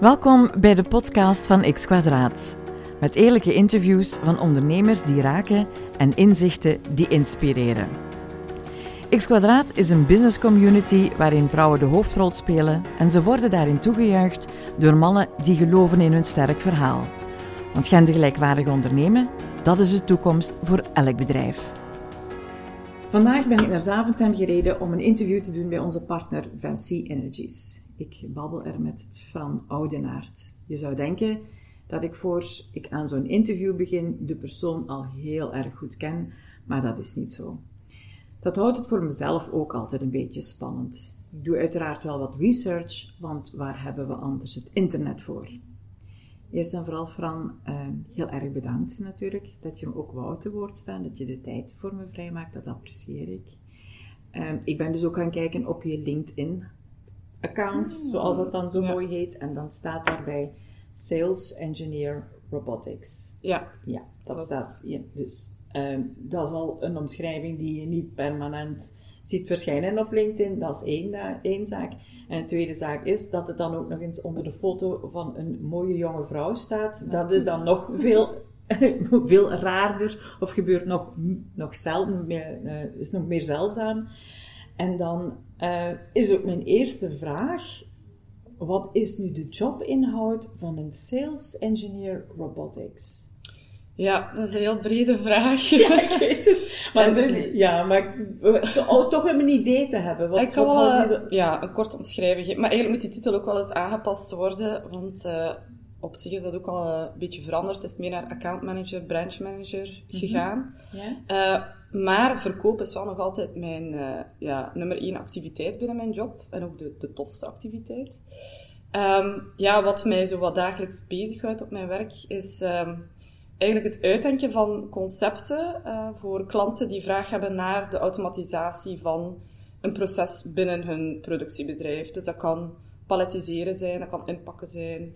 Welkom bij de podcast van X Kwadraat. Met eerlijke interviews van ondernemers die raken en inzichten die inspireren. X Kwadraat is een business community waarin vrouwen de hoofdrol spelen en ze worden daarin toegejuicht door mannen die geloven in hun sterk verhaal. Want gendergelijkwaardig ondernemen, dat is de toekomst voor elk bedrijf. Vandaag ben ik naar Zaventem gereden om een interview te doen bij onze partner Vinci Energies. Ik babbel er met Fran Oudenaard. Je zou denken dat ik voor ik aan zo'n interview begin de persoon al heel erg goed ken, maar dat is niet zo. Dat houdt het voor mezelf ook altijd een beetje spannend. Ik doe uiteraard wel wat research, want waar hebben we anders het internet voor? Eerst en vooral, Fran, uh, heel erg bedankt natuurlijk dat je me ook wou te woord staan, dat je de tijd voor me vrijmaakt, dat apprecieer ik. Uh, ik ben dus ook gaan kijken op je LinkedIn account, mm. zoals dat dan zo mooi heet. En dan staat daarbij Sales Engineer Robotics. Ja. Ja, dat staat. Ja, dus um, dat is al een omschrijving die je niet permanent ziet verschijnen op LinkedIn. Dat is één, één zaak. En de tweede zaak is dat het dan ook nog eens onder de foto van een mooie jonge vrouw staat. Dat is dan nog veel, veel raarder, of gebeurt nog, nog zelden, uh, is nog meer zeldzaam. En dan uh, is ook mijn eerste vraag: wat is nu de jobinhoud van een sales engineer robotics? Ja, dat is een heel brede vraag. Ja, ik weet het. Maar, ja, maar oh, toch een idee te hebben. Wat, ik kan wel ja, een kort omschrijving Maar eigenlijk moet die titel ook wel eens aangepast worden, want uh, op zich is dat ook al een beetje veranderd. Het is meer naar account manager, branch manager mhm. gegaan. ja. Uh, maar verkoop is wel nog altijd mijn uh, ja, nummer één activiteit binnen mijn job. En ook de, de tofste activiteit. Um, ja, wat mij zo wat dagelijks bezighoudt op mijn werk, is um, eigenlijk het uitdenken van concepten uh, voor klanten die vraag hebben naar de automatisatie van een proces binnen hun productiebedrijf. Dus dat kan palletiseren zijn, dat kan inpakken zijn,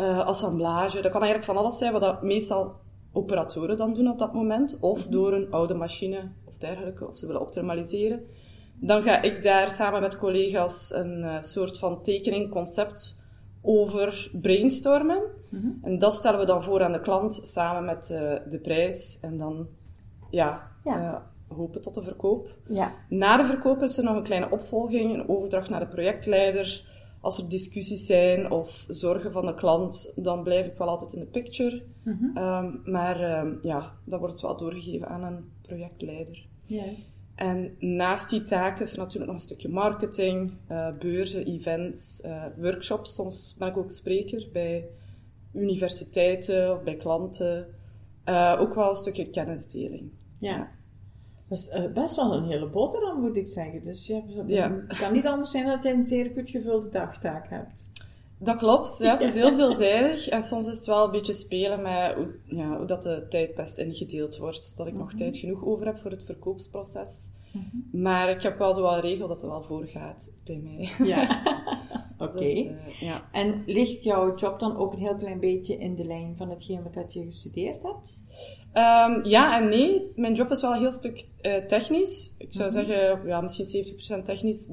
uh, assemblage. Dat kan eigenlijk van alles zijn, wat dat meestal operatoren dan doen op dat moment, of mhm. door een oude machine of dergelijke, of ze willen optimaliseren. Dan ga ik daar samen met collega's een uh, soort van tekening, concept over brainstormen. Mhm. En dat stellen we dan voor aan de klant samen met uh, de prijs. En dan ja, ja. Uh, hopen tot de verkoop. Ja. Na de verkoop is er nog een kleine opvolging, een overdracht naar de projectleider als er discussies zijn of zorgen van de klant, dan blijf ik wel altijd in de picture. Mhm. Ehm, maar um, ja, dat wordt wel doorgegeven aan een projectleider. Juist. En naast die taken is er natuurlijk nog een stukje marketing, uh, beurzen, events, uh, workshops. Soms ben ik ook spreker bij universiteiten of bij klanten. Uh, ook wel een stukje kennisdeling. ja. Is uh, best wel een hele boterham, moet ik zeggen. Dus je hebt, ja. het kan niet anders zijn dat je een zeer goed gevulde dagtaak hebt. Dat klopt, ja, het is heel veelzijdig. En soms is het wel een beetje spelen met hoe, ja, hoe dat de tijd best ingedeeld wordt. Dat ik nog mhm. tijd genoeg over heb voor het verkoopsproces. Mhm. Maar ik heb wel zo wel een regel dat er wel voor gaat bij mij. Ja, oké. Dus, uh, ja. En ligt jouw job dan ook een heel klein beetje in de lijn van hetgeen wat je gestudeerd hebt? Um, ja en nee. Mijn job is wel een heel stuk uh, technisch. Ik zou mhm. zeggen, ja, misschien 70% technisch,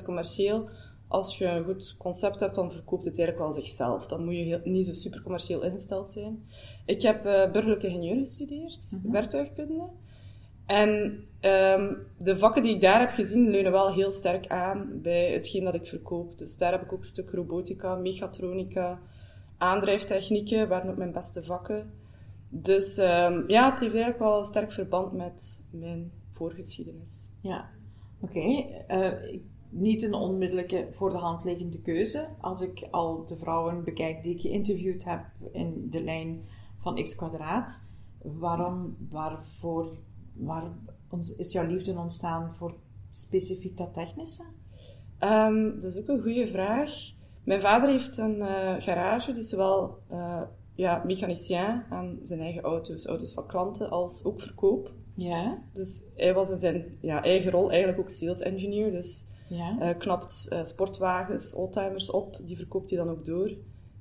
30% commercieel. Als je een goed concept hebt, dan verkoopt het eigenlijk wel zichzelf. Dan moet je heel, niet zo super commercieel ingesteld zijn. Ik heb uh, burgerlijke ingenieur gestudeerd, mm -hmm. werktuigkunde. En um, de vakken die ik daar heb gezien, leunen wel heel sterk aan bij hetgeen dat ik verkoop. Dus daar heb ik ook een stuk robotica, mechatronica, aandrijftechnieken, waren ook mijn beste vakken. Dus um, ja, het heeft eigenlijk wel een sterk verband met mijn voorgeschiedenis. Ja, oké. Uh, niet een onmiddellijke voor de hand liggende keuze. Als ik al de vrouwen bekijk die ik geïnterviewd heb in de lijn van X kwadraat, waarom, waarvoor, waar is jouw liefde ontstaan voor specifiek dat technische? Um, dat is ook een goede vraag. Mijn vader heeft een uh, garage, die zowel uh, ja, mechanicien aan zijn eigen auto's, auto's van klanten, als ook verkoop. Ja. Dus hij was in zijn ja, eigen rol eigenlijk ook sales engineer. Dus ja. Uh, knapt uh, sportwagens, oldtimers op, die verkoopt hij dan ook door.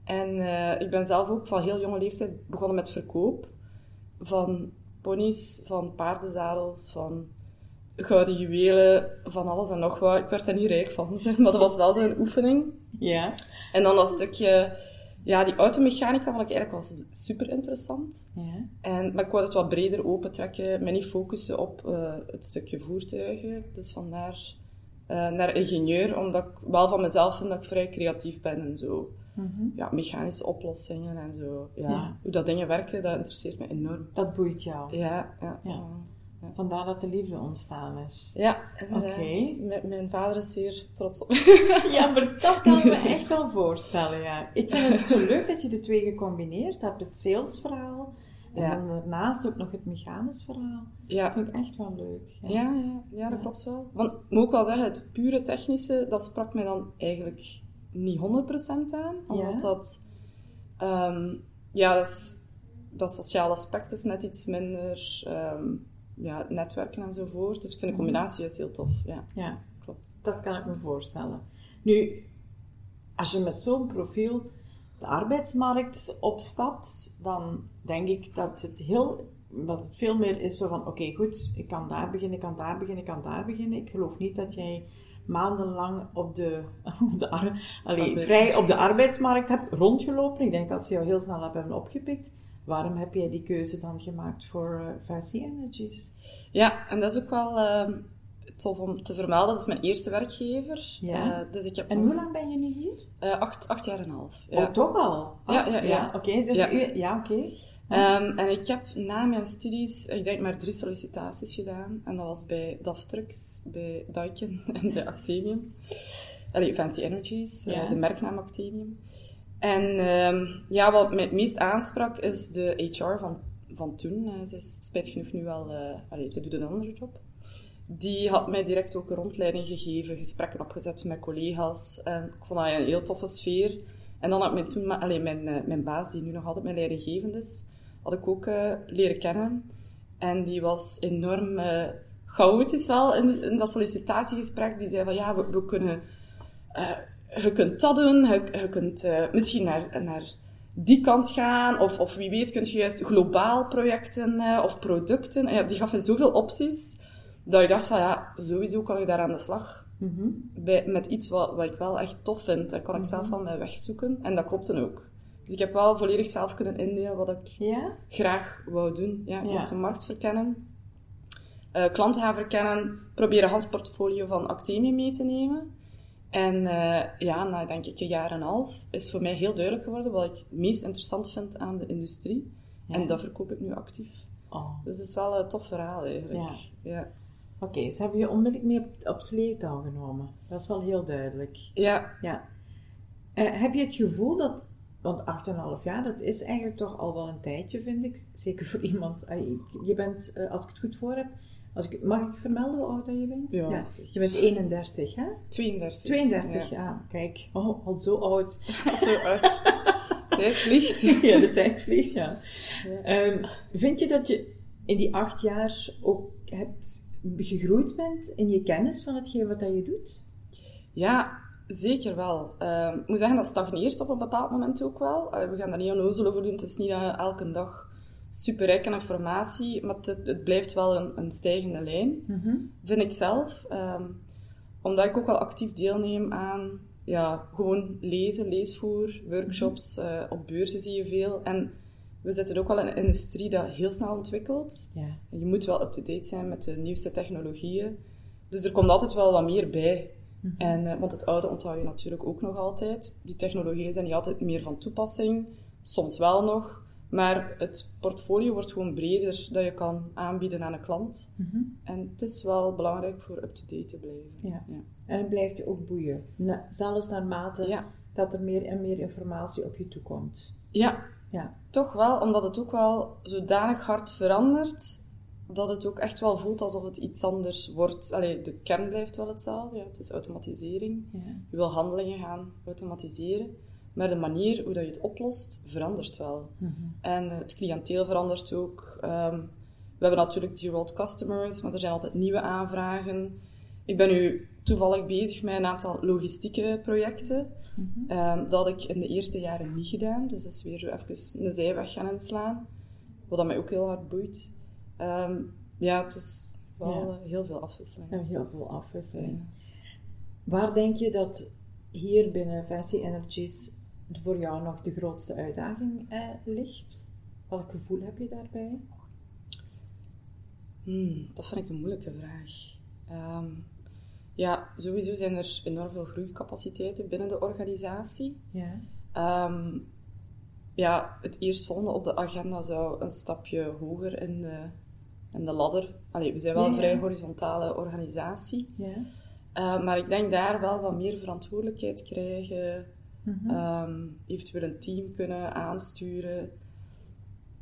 En uh, ik ben zelf ook van heel jonge leeftijd begonnen met verkoop van ponies, van paardenzadels, van gouden juwelen, van alles en nog wat. Ik werd er niet rijk van, maar dat was wel zo'n oefening. Ja. En dan dat stukje, ja, die automechanica vond ik eigenlijk wel super interessant. Ja. En, maar ik wou het wat breder opentrekken, mij niet focussen op uh, het stukje voertuigen. Dus vandaar uh, naar ingenieur, omdat ik wel van mezelf vind dat ik vrij creatief ben en zo. Mhm. Ja, mechanische oplossingen en zo. Ja, Ja. Hoe dat dingen werken, dat interesseert me enorm. Dat boeit jou. Ja, ja. Ja. Vandaar dat de liefde ontstaan is. Ja. Oké. Mijn, mijn vader is zeer trots op. Ja, maar dat kan ik me echt wel voorstellen, ja. Ik vind het zo leuk dat je de twee gecombineerd hebt. Het salesverhaal en dan daarnaast ook nog het mechanisch verhaal. Ja, Dat vind ik echt wel leuk. ja, ja, ja, dat klopt wel. Want ik moet ook wel zeggen, het pure technische, dat sprak mij dan eigenlijk niet 100% aan. Omdat Ja. dat... ehm, ja, dat, is, dat sociale aspect is net iets minder... ehm, ja, netwerken enzovoort. Dus ik vind de combinatie is heel tof. Ja, Ja, klopt. dat kan ik me voorstellen. Nu, als je met zo'n profiel de arbeidsmarkt opstapt, dan denk ik dat het heel dat het veel meer is zo van, oké, goed, ik kan daar beginnen, ik kan daar beginnen, ik kan daar beginnen. Ik geloof niet dat jij maandenlang op de, op de, allee, vrij op de arbeidsmarkt hebt rondgelopen. Ik denk dat ze jou heel snel hebben opgepikt. Waarom heb jij die keuze dan gemaakt voor Fancy Energies? Ja, en dat is ook wel ehm, tof om te vermelden. Dat is mijn eerste werkgever. Ja. Eh, dus ik heb En hoe lang ben je nu hier? eh, acht, acht jaar en een half. Ja. Oh, toch al? Ja, ja, ja. oké. dus Ja. u- ja, oké. Ehm, en ik heb na mijn studies, ik denk maar drie sollicitaties gedaan. En dat was bij DAF Trucks, bij Daikin en bij Actemium. Allee, Fancy Energies, eh, Ja. de merknaam Actemium. En ehm, ja, wat mij het meest aansprak is de HR van, van toen. Eh, ze is spijtig genoeg nu wel... allee, ze doet een andere job. Die had mij direct ook een rondleiding gegeven, gesprekken opgezet met collega's. En ik vond dat een heel toffe sfeer. En dan had mijn, toen, allee, mijn, mijn baas, die nu nog altijd mijn leidinggevend is, had ik ook eh, leren kennen. En die was enorm eh, chaotisch wel in, in dat sollicitatiegesprek. Die zei van, ja, we, we kunnen... eh, je kunt dat doen, je, je kunt misschien naar, naar die kant gaan, of, of wie weet kun je juist globaal projecten of producten. En ja, die gaf je zoveel opties, dat je dacht van, ja, sowieso kan je daar aan de slag Mhm. bij, met iets wat, wat ik wel echt tof vind. Daar kan ik zelf van mij wegzoeken. En dat klopte ook. Dus ik heb wel volledig zelf kunnen indelen wat ik Ja? graag wou doen. Ja, ik Ja. de markt verkennen, eh, klanten gaan verkennen, proberen Hans portfolio van Actemium mee te nemen. En eh, ja, na denk ik een jaar en een half is voor mij heel duidelijk geworden wat ik het meest interessant vind aan de industrie. Ja. En dat verkoop ik nu actief. Oh. Dus het is wel een tof verhaal eigenlijk. Ja. Ja. Oké, ze hebben je onmiddellijk mee op, op sleeptouw genomen. Dat is wel heel duidelijk. ja, Ja. Eh, heb je het gevoel dat, want 8,5 jaar, dat is eigenlijk toch al wel een tijdje, vind ik. Zeker voor iemand. eh, Je bent, eh, als ik het goed voor heb, als ik, mag ik vermelden hoe oud dat je bent? Ja, zeker. Je bent 31, hè? 32. 32, Ja. ja. Kijk, oh, al zo oud. Zo uit. Tijd vliegt. ja, de tijd vliegt, ja. Ja. Ehm, vind je dat je in die acht jaar ook hebt gegroeid bent in je kennis van hetgeen wat dat je doet? Ja, zeker wel. Ehm, ik moet zeggen, dat stagneert op een bepaald moment ook wel. We gaan daar niet onnozel over doen. Het is niet elke dag superrijk aan informatie, maar het, het blijft wel een, een stijgende lijn, vind ik zelf. Ehm, omdat ik ook wel actief deelneem aan ja, gewoon lezen, leesvoer, workshops, eh, op beurzen zie je veel. En we zitten ook wel in een industrie dat heel snel ontwikkelt. Ja. Je moet wel up-to-date zijn met de nieuwste technologieën. Dus er komt altijd wel wat meer bij. En, eh, want het oude onthoud je natuurlijk ook nog altijd. Die technologieën zijn niet altijd meer van toepassing. Soms wel nog. Maar het portfolio wordt gewoon breder dat je kan aanbieden aan een klant. En het is wel belangrijk voor up-to-date te blijven. Ja. Ja. En het blijft je ook boeien. Na, zelfs naarmate Ja. dat er meer en meer informatie op je toekomt. ja, Ja. toch wel, omdat het ook wel zodanig hard verandert, dat het ook echt wel voelt alsof het iets anders wordt. Allee, de kern blijft wel hetzelfde, ja, het is automatisering. Ja. Je wil handelingen gaan automatiseren, maar de manier hoe dat je het oplost verandert wel. En eh, het cliënteel verandert ook. Ehm, we hebben natuurlijk die world customers, maar er zijn altijd nieuwe aanvragen. Ik ben nu toevallig bezig met een aantal logistieke projecten. Ehm, dat had ik in de eerste jaren niet gedaan, dus dat is weer zo even een zijweg gaan inslaan. Wat dat mij ook heel hard boeit. Ehm, ja, het is, wel heel veel afwisseling. En heel veel afwisseling. Waar denk je dat hier binnen Fancy Energies voor jou nog de grootste uitdaging eh, ligt? Welk gevoel heb je daarbij? Hmm, dat vind ik een moeilijke vraag. Ehm, ja, sowieso zijn er enorm veel groeicapaciteiten binnen de organisatie. Ja. Um, ja, het eerstvolgende op de agenda zou een stapje hoger in de, in de ladder. Allee, we zijn wel een vrij horizontale organisatie. Ja. Uh, maar ik denk daar wel wat meer verantwoordelijkheid krijgen. Mm eventueel een team kunnen aansturen.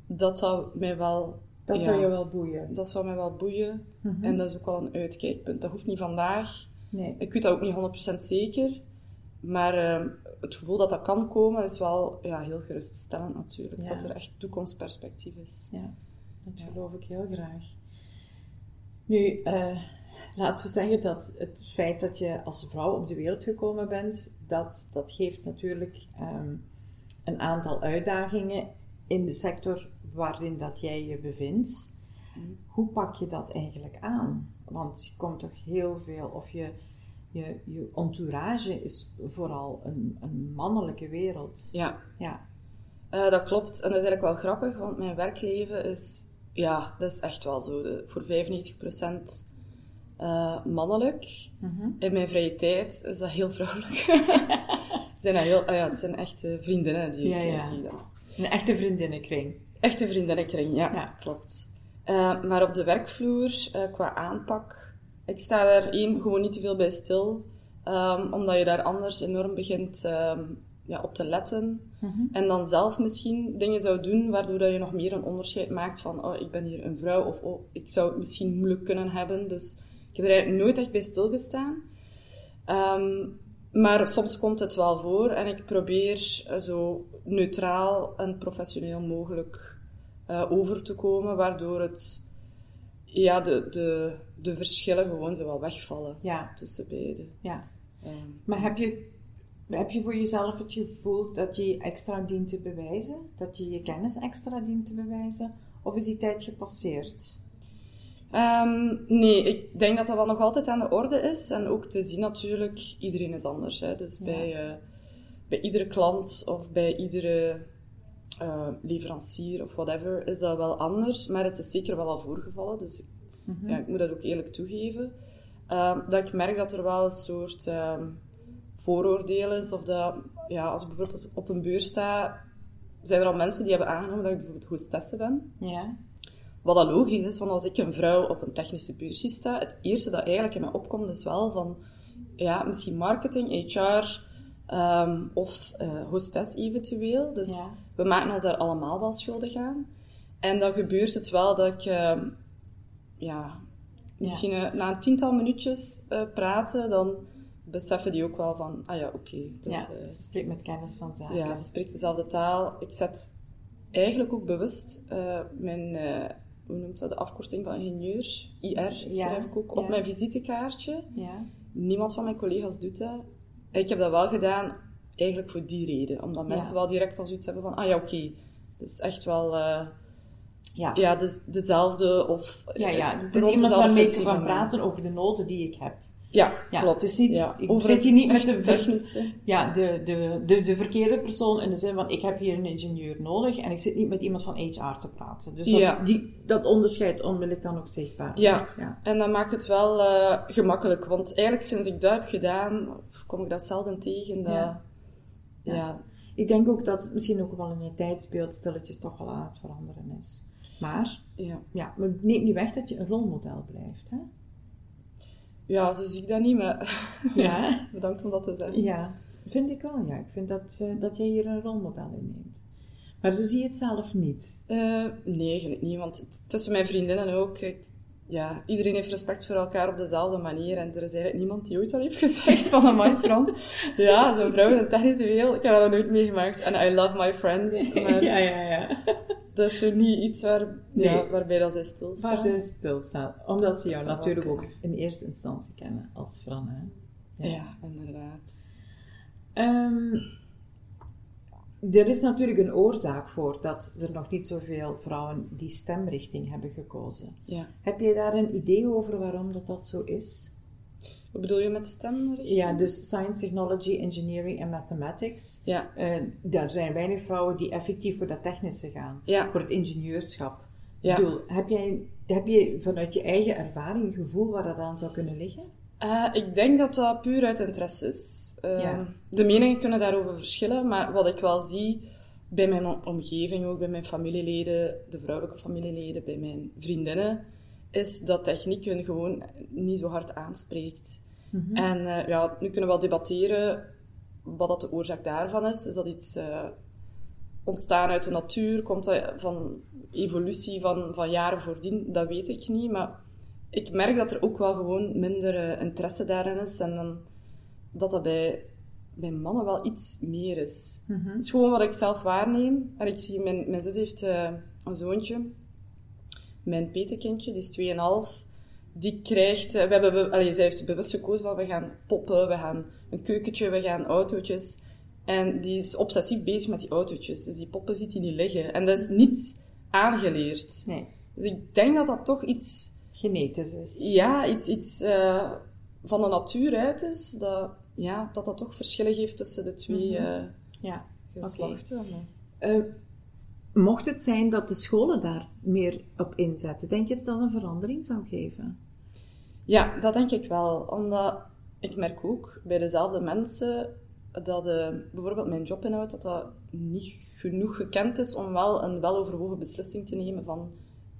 Dat zou mij wel dat zou je wel boeien. Dat zou mij wel boeien. Mhm. En dat is ook wel een uitkijkpunt. Dat hoeft niet vandaag. Nee. Ik weet dat ook niet 100% zeker. Maar uh, het gevoel dat dat kan komen is wel ja, heel geruststellend natuurlijk. Dat er echt toekomstperspectief is. Ja, dat geloof ik heel graag. Nu, uh, laten we zeggen dat het feit dat je als vrouw op de wereld gekomen bent, dat, dat geeft natuurlijk um, een aantal uitdagingen in de sector waarin dat jij je bevindt. Mm. Hoe pak je dat eigenlijk aan? Want je komt toch heel veel, of je, je, je entourage is vooral een, een mannelijke wereld. Ja. ja. Uh, dat klopt. En dat is eigenlijk wel grappig, want mijn werkleven is, ja, dat is echt wel zo. De, voor 95% uh, eh, mannelijk. Mm In mijn vrije tijd is dat heel vrouwelijk. zijn dat heel, ah ja, het zijn echte vriendinnen die, ja, ja. die dat... Een echte vriendinnenkring. Echte vriendinnenkring, ja, ja. klopt. Uh, maar op de werkvloer, uh, qua aanpak, ik sta daar één gewoon niet te veel bij stil. Um, omdat je daar anders enorm begint um, ja, op te letten. Mm -hmm. En dan zelf misschien dingen zou doen waardoor dat je nog meer een onderscheid maakt van oh, ik ben hier een vrouw of oh, ik zou het misschien moeilijk kunnen hebben. Dus ik heb er eigenlijk nooit echt bij stilgestaan. Um, maar soms komt het wel voor en ik probeer uh, zo neutraal en professioneel mogelijk uh, over te komen, waardoor het, ja, de, de, de verschillen gewoon zo wel wegvallen ja. tussen beiden. Ja. Um, maar heb je, heb je voor jezelf het gevoel dat je extra dient te bewijzen? Dat je je kennis extra dient te bewijzen? Of is die tijd gepasseerd? Um, nee, ik denk dat dat wel nog altijd aan de orde is. En ook te zien natuurlijk, iedereen is anders. Hè? Dus bij, uh, bij iedere klant of bij iedere uh, leverancier of whatever is dat wel anders. Maar het is zeker wel al voorgevallen. Dus mm -hmm. ja, ik moet dat ook eerlijk toegeven. Um, dat ik merk dat er wel een soort um, vooroordeel is. Of dat, ja, als ik bijvoorbeeld op een beurs sta, zijn er al mensen die hebben aangenomen dat ik bijvoorbeeld hostesse ben. Ja. Wat logisch is, want als ik een vrouw op een technische beursje sta, het eerste dat eigenlijk in mij opkomt is wel van, ja, misschien marketing, HR um, ehm, of uh, hostess eventueel. Dus we maken ons daar allemaal wel schuldig aan. En dan gebeurt het wel dat ik, uh, ja, misschien ja. Uh, na een tiental minuutjes uh, praten, dan beseffen die ook wel van, ah ja, oké. Okay, dus, ja, eh, ze spreekt met kennis van zaken. Ja, ze spreekt dezelfde taal. Ik zet eigenlijk ook bewust mijn hoe noemt dat, de afkorting van ingenieur, IR, schrijf ik ook op mijn visitekaartje. Ja. Niemand van mijn collega's doet dat. Ik heb dat wel gedaan, eigenlijk voor die reden. Omdat mensen wel direct al zoiets hebben van, ah ja, oké, okay, dat is echt wel... Ja, ja dus dezelfde of... Ja, ja, het is iemand waarmee ik kan praten over de noden die ik heb. Ja, ja klopt. Het is niet, ja. Ik zit je niet met de, technische. Ja, de, de, de, de verkeerde persoon in de zin van ik heb hier een ingenieur nodig en ik zit niet met iemand van HR te praten. Dus dat, ja. die, dat onderscheid onmiddellijk dan ook zichtbaar. Ja, ja. en dan maakt het wel uh, gemakkelijk, want eigenlijk sinds ik dat heb gedaan, kom ik dat zelden tegen. Dat, ja. ja. Ik denk ook dat het misschien ook wel in een tijd speelt, stilletjes toch wel aan het veranderen is. Maar, ja. Ja, maar neemt niet weg dat je een rolmodel blijft. Hè? Ja, zo zie ik dat niet, maar ja. bedankt om dat te zeggen. Ja, vind ik wel, ja. Ik vind dat, uh, dat jij hier een rolmodel in neemt. Maar zo zie je het zelf niet? Uh, nee, eigenlijk niet. Want tussen mijn vriendinnen ook, ik, ja, iedereen heeft respect voor elkaar op dezelfde manier. En er is eigenlijk niemand die ooit al heeft gezegd van een man Fran. ja, zo'n vrouw in een technische wereld, ik heb dat nooit meegemaakt. En I love my friends. Maar... ja, ja, ja dat is zo niet iets waar, ja, waarbij dat zij stilstaan. Waar zij stilstaan. Omdat ze jou natuurlijk ook in eerste instantie kennen als Fran. Hè? Ja. ja, inderdaad. Um, er is natuurlijk een oorzaak voor dat er nog niet zoveel vrouwen die stemrichting hebben gekozen. Ja. Heb je daar een idee over waarom dat, dat zo is? Wat bedoel je met stemrichting? Ja, dus science, technology, engineering en mathematics. Ja. Uh, daar zijn weinig vrouwen die effectief voor dat technische gaan, ja. voor het ingenieurschap. Ja. Ik bedoel, heb, jij, heb je vanuit je eigen ervaring een gevoel waar dat aan zou kunnen liggen? Uh, ik denk dat dat puur uit interesse is. Uh, Ja. De meningen kunnen daarover verschillen, maar wat ik wel zie bij mijn om- omgeving, ook bij mijn familieleden, de vrouwelijke familieleden, bij mijn vriendinnen, is dat techniek hun gewoon niet zo hard aanspreekt. Mhm. En eh, ja, nu kunnen we wel debatteren wat dat de oorzaak daarvan is. Is dat iets eh, ontstaan uit de natuur? Komt dat van evolutie van, van jaren voordien? Dat weet ik niet, maar ik merk dat er ook wel gewoon minder eh, interesse daarin is en dan, dat dat bij, bij mannen wel iets meer is. Mhm. Het is gewoon wat ik zelf waarneem. En ik zie, mijn, mijn zus heeft een zoontje, mijn petekindje, die is 2,5. Die krijgt, eh, we hebben, be- allee, zij heeft bewust gekozen van we gaan poppen, we gaan een keukentje, we gaan autootjes. En die is obsessief bezig met die autootjes. Dus die poppen ziet hij niet liggen. En dat is niet aangeleerd. Nee, Dus ik denk dat dat toch iets, genetisch is. ja, iets, iets eh, van de natuur uit is. Dat, ja, dat dat toch verschillen geeft tussen de twee eh, Ja. geslachten. Eh, mocht het zijn dat de scholen daar meer op inzetten, denk je dat dat een verandering zou geven? Ja, dat denk ik wel. Omdat ik merk ook bij dezelfde mensen dat eh, bijvoorbeeld mijn jobinhoud dat dat niet genoeg gekend is om wel een weloverwogen beslissing te nemen van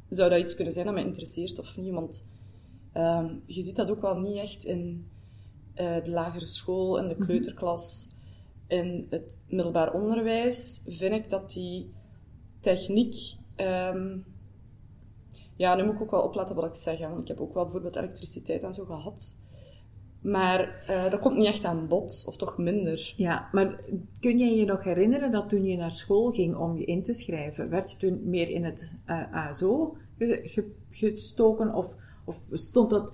zou dat iets kunnen zijn dat mij interesseert of niet. Want ehm, je ziet dat ook wel niet echt in eh, de lagere school, in de kleuterklas, in het middelbaar onderwijs. Vind ik dat die techniek ehm, ja, nu moet ik ook wel opletten wat ik zeg, want ik heb ook wel bijvoorbeeld elektriciteit en zo gehad. Maar eh, dat komt niet echt aan bod, of toch minder. Ja, maar kun jij je nog herinneren dat toen je naar school ging om je in te schrijven, werd je toen meer in het eh, ASO ge- ge- gestoken of, of stond dat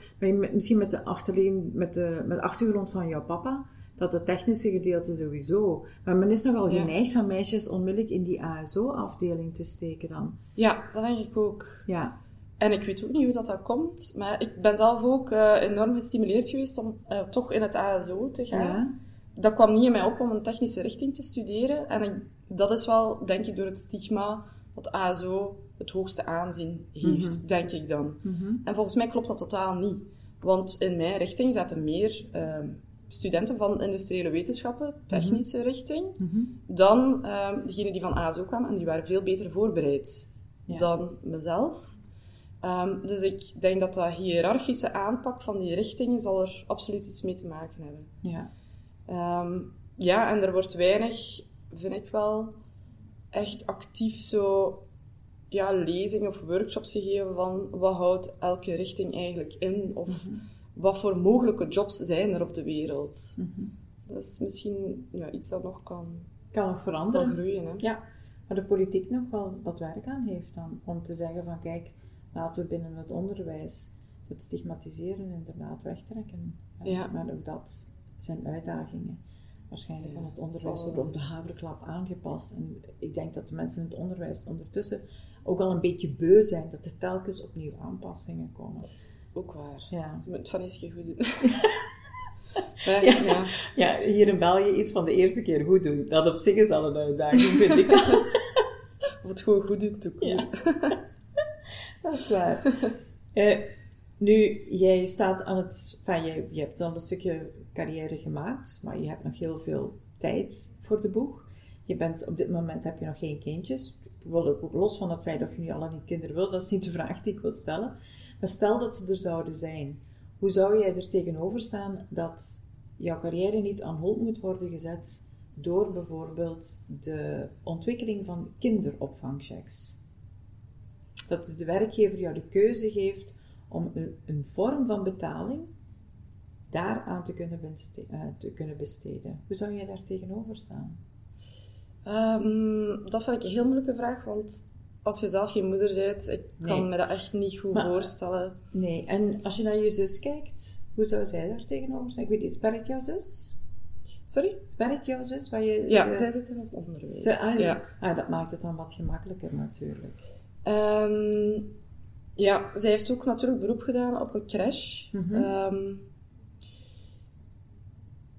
misschien met de, achterleen, met, de, met de achtergrond van jouw papa? Dat het technische gedeelte sowieso. Maar men is nogal Ja. geneigd van meisjes onmiddellijk in die ASO-afdeling te steken dan. Ja, dat denk ik ook. Ja, En ik weet ook niet hoe dat, dat komt, maar ik ben zelf ook eh, enorm gestimuleerd geweest om eh, toch in het ASO te gaan. ja. Dat kwam niet in mij op om een technische richting te studeren. En ik, dat is wel, denk ik, door het stigma dat ASO het hoogste aanzien heeft, denk ik dan. Mhm. En volgens mij klopt dat totaal niet. Want in mijn richting zaten meer ehm, studenten van industriële wetenschappen, technische richting, Mhm. dan degenen die van ASO kwamen. En die waren veel beter voorbereid Ja. dan mezelf. Ehm, dus ik denk dat dat hiërarchische aanpak van die richtingen zal er absoluut iets mee te maken hebben. ja. Ehm, ja, en er wordt weinig, vind ik wel, echt actief zo ja, lezingen of workshops gegeven van wat houdt elke richting eigenlijk in of wat voor mogelijke jobs zijn er op de wereld. Mhm. Dat is misschien ja, iets dat nog kan, Kan nog veranderen. kan groeien. Hè? Ja, maar de politiek nog wel wat werk aan heeft dan. Om te zeggen van kijk, laten we binnen het onderwijs het stigmatiseren inderdaad wegtrekken. Eh, Ja. Maar ook dat zijn uitdagingen. Waarschijnlijk Ja, van het onderwijs zal- wordt op de haverklap aangepast. En ik denk dat de mensen in het onderwijs ondertussen ook al een beetje beu zijn dat er telkens opnieuw aanpassingen komen. Ook waar. Ja. Je moet van eens keer goed doen. ja, ja. ja, hier in België is van de eerste keer goed doen. Dat op zich is al een uitdaging, vind ik. Of het gewoon goed doen, te Ja. Dat is waar. Eh, nu, jij staat aan het... Enfin, je, je hebt dan een stukje carrière gemaakt, maar je hebt nog heel veel tijd voor de boeg. Je bent, op dit moment heb je nog geen kindjes. Ik wil ook los van het feit of je nu al niet kinderen wil, dat is niet de vraag die ik wil stellen. Stel dat ze er zouden zijn. Hoe zou jij er tegenover staan dat jouw carrière niet aan hold moet worden gezet door bijvoorbeeld de ontwikkeling van kinderopvangchecks? Dat de werkgever jou de keuze geeft om een, vorm van betaling daaraan te kunnen, eh, te kunnen besteden. Hoe zou jij daar tegenover staan? Ehm, dat vind ik een heel moeilijke vraag, want als je zelf geen moeder bent, ik kan Nee. me dat echt niet goed Maar- voorstellen. Nee, en als je naar je zus kijkt, hoe zou zij daar tegenover staan? Ik weet niet, werkt jouw zus? Sorry? Werkt jouw zus? Waar je, ja, zij zit in het onderwijs. Zij, ah, ja. Ah, dat maakt het dan wat gemakkelijker natuurlijk. Um, ja, zij heeft ook natuurlijk beroep gedaan op een crash. Mm -hmm.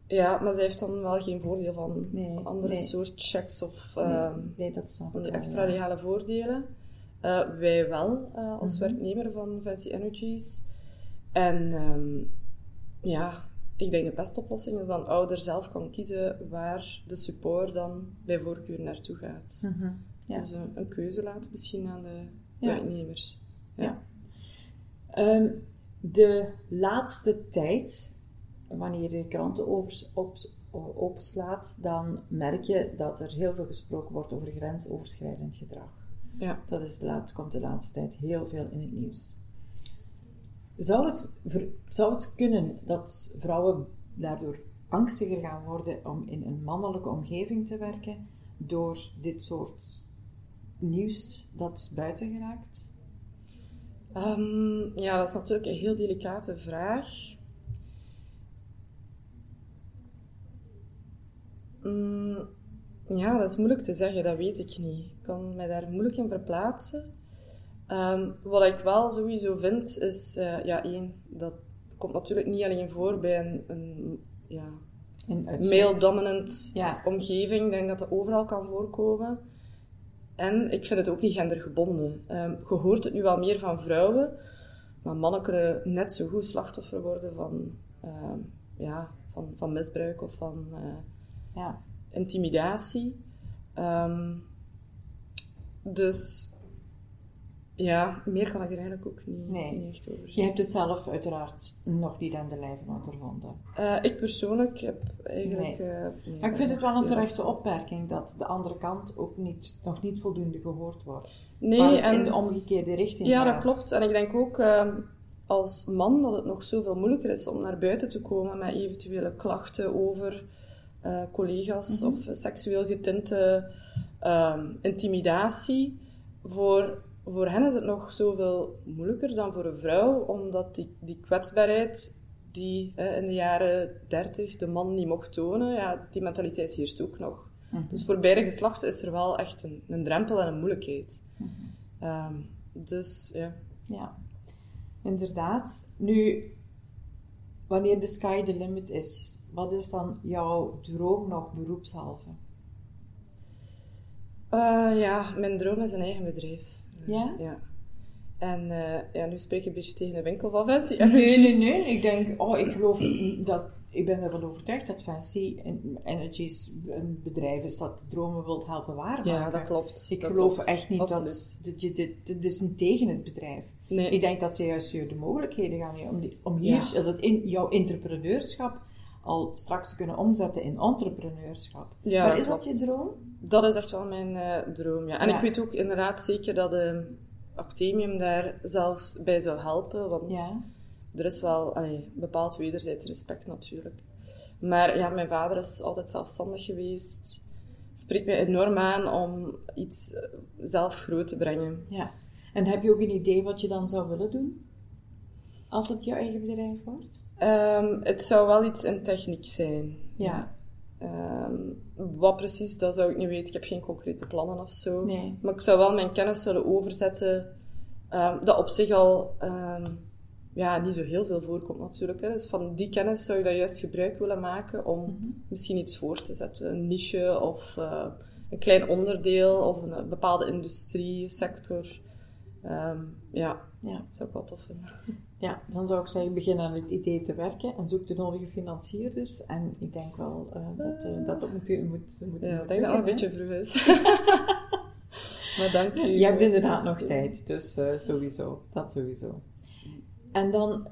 Ja, maar zij heeft dan wel geen voordeel van nee, andere nee. soort checks of nee, nee, dat snap van die extra legale voordelen. Uh, wij wel, uh, als mm -hmm. werknemer van Fancy Energies. En um, ja, ik denk de beste oplossing is dat ouder zelf kan kiezen waar de support dan bij voorkeur naartoe gaat. Mm -hmm. ja. Dus een, een, keuze laten misschien aan de ja. werknemers. Ja. Um, de laatste tijd, wanneer je kranten over, op, openslaat, dan merk je dat er heel veel gesproken wordt over grensoverschrijdend gedrag. Ja. Dat is de laatste, komt de laatste tijd heel veel in het nieuws. Zou het, zou het kunnen dat vrouwen daardoor angstiger gaan worden om in een mannelijke omgeving te werken door dit soort nieuws dat buiten geraakt? Um, ja, dat is natuurlijk een heel delicate vraag. Mm, ja, dat is moeilijk te zeggen, dat weet ik niet. Ik kan mij daar moeilijk in verplaatsen. Um, wat ik wel sowieso vind, is, uh, ja, één, dat komt natuurlijk niet alleen voor bij een, een ja, male-dominant ja. omgeving. Ik denk dat dat overal kan voorkomen. En ik vind het ook niet gendergebonden. Um, je hoort het nu wel meer van vrouwen, maar mannen kunnen net zo goed slachtoffer worden van, um, ja, van, van misbruik of van uh, ja. intimidatie. Um, dus ja, meer kan ik er eigenlijk ook niet, nee. niet echt over zeggen. Je hebt het zelf uiteraard nog niet aan de lijve ondervonden. Uh, ik persoonlijk heb eigenlijk... Nee. Uh, nee, maar ik vind het wel een terechte opmerking dat de andere kant ook niet, nog niet voldoende gehoord wordt. Nee, en, in de omgekeerde richting Ja, dat klopt. En ik denk ook uh, als man dat het nog zoveel moeilijker is om naar buiten te komen met eventuele klachten over eh, collega's mm -hmm. of seksueel getinte ehm, intimidatie voor voor hen is het nog zoveel moeilijker dan voor een vrouw, omdat die, die kwetsbaarheid die in de jaren 30 de man niet mocht tonen, ja, die mentaliteit heerst ook nog. Mhm. Dus voor beide geslachten is er wel echt een, een drempel en een moeilijkheid. Mhm. Ehm, dus ja. Ja, inderdaad. Nu, wanneer de sky the limit is, wat is dan jouw droom nog beroepshalve? Uh, ja, mijn droom is een eigen bedrijf. Ja? Ja. En uh, ja, nu spreek ik een beetje tegen de winkel van Fancy Energies. Nee, nee, nee. Ik denk, oh, ik geloof dat, ik ben ervan overtuigd dat Fancy Energies een bedrijf is dat dromen wilt helpen waarmaken. Ja, dat klopt. Ik dat geloof klopt. echt niet dat, dat je dit, dit is niet tegen het bedrijf. Nee. Ik denk dat ze juist je de mogelijkheden gaan om, die, om hier, ja. dat in jouw entrepreneurschap al straks kunnen omzetten in entrepreneurschap. Ja, maar is dat, dat je droom? Dat is echt wel mijn uh, droom, ja. En ja. ik weet ook inderdaad zeker dat uh, Actemium daar zelfs bij zou helpen, want ja. er is wel allee, bepaald wederzijds respect natuurlijk. Maar ja, mijn vader is altijd zelfstandig geweest. Spreekt mij enorm aan om iets uh, zelf groot te brengen. Ja. En heb je ook een idee wat je dan zou willen doen? Als het jouw eigen bedrijf wordt? Um, het zou wel iets in techniek zijn. Ja. Um, wat precies, dat zou ik niet weten. Ik heb geen concrete plannen of zo. Nee. Maar ik zou wel mijn kennis willen overzetten. Um, dat op zich al ja, niet zo heel veel voorkomt natuurlijk. Hè. Dus van die kennis zou ik dat juist gebruik willen maken om mm -hmm. misschien iets voor te zetten. Een niche of uh, een klein onderdeel of een, een bepaalde industrie, sector. Ja, ja, dat zou ik wel tof vinden. Ja, dan zou ik zeggen, begin aan het idee te werken en zoek de nodige financierders. En ik denk wel uh, dat, uh, dat, dat moet, moet, moet Ja, ik denk dat het een beetje vroeg is. maar dank u. Je hebt inderdaad nog tijd, dus uh, sowieso. Dat sowieso. En dan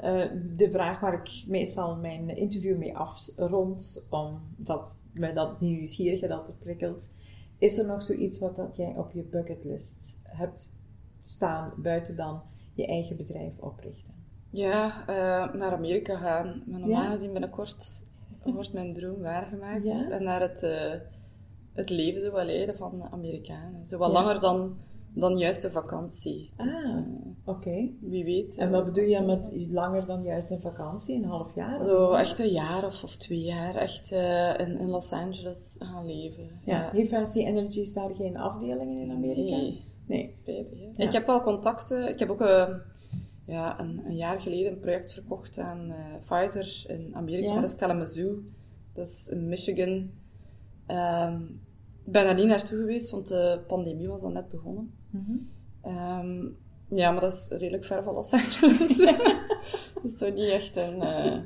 de vraag waar ik meestal mijn interview mee afrond, omdat mij dat nieuwsgierige dat prikkelt. Is er nog zoiets wat dat jij op je bucketlist hebt staan, buiten dan je eigen bedrijf oprichten? Ja, uh, naar Amerika gaan. Maar normaal ja. gezien binnenkort wordt mijn droom waargemaakt. Ja? En naar het, uh, het leven zo wel leiden van de Amerikanen. Zo wat ja. langer dan dan juist een vakantie. Ah, dus, oké. Wie weet. En wat bedoel je met langer dan juist een vakantie? Een half jaar? Zo echt een jaar of, of twee jaar echt in, in Los Angeles gaan leven. Ja, ja. Fancy Energy daar geen afdelingen in Amerika? Nee. Nee. Spijtig, hè? Ik heb wel contacten. Ik heb ook ja, een, een, jaar geleden een project verkocht aan uh, Pfizer in Amerika. Ja. Dat is Kalamazoo. Dat is in Michigan. Um, ik ben daar niet naartoe geweest, want de pandemie was al net begonnen. Mm um, ja, maar dat is redelijk ver van Los Angeles. dat is zo niet echt een... Uh,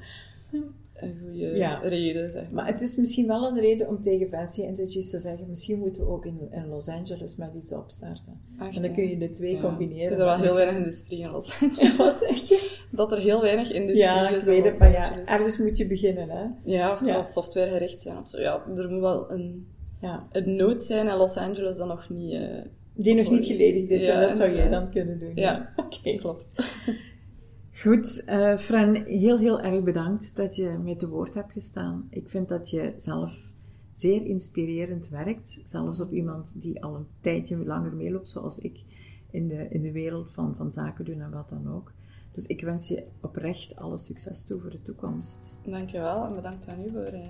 een goede ja. reden, zeg maar. maar. het is misschien wel een reden om tegen Fancy Energies te zeggen, misschien moeten we ook in, in Los Angeles met iets opstarten. en dan kun je de twee combineren. Het is er wel heel weinig industrie in Los Angeles. wat zeg je? Dat er heel weinig industrie ja, is maar ja, ergens moet je beginnen, hè. Ja, of het ja. software gericht zijn of zo. Ja, er moet wel een, ja. een nood zijn in Los Angeles dat nog niet... Uh, die nog niet geledigd is, ja, dat zou jij dan kunnen doen. Ja, oké. Klopt. Goed, uh, Fran, heel heel erg bedankt dat je mij te woord hebt gestaan. Ik vind dat je zelf zeer inspirerend werkt, zelfs op iemand die al een tijdje langer meeloopt, zoals ik, in de, in de wereld van, van zaken doen en wat dan ook. Dus ik wens je oprecht alle succes toe voor de toekomst. Dankjewel en bedankt aan u voor uh,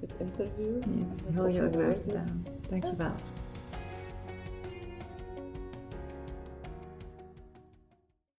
het interview. Nee, heel, heel graag gedaan. Dankjewel.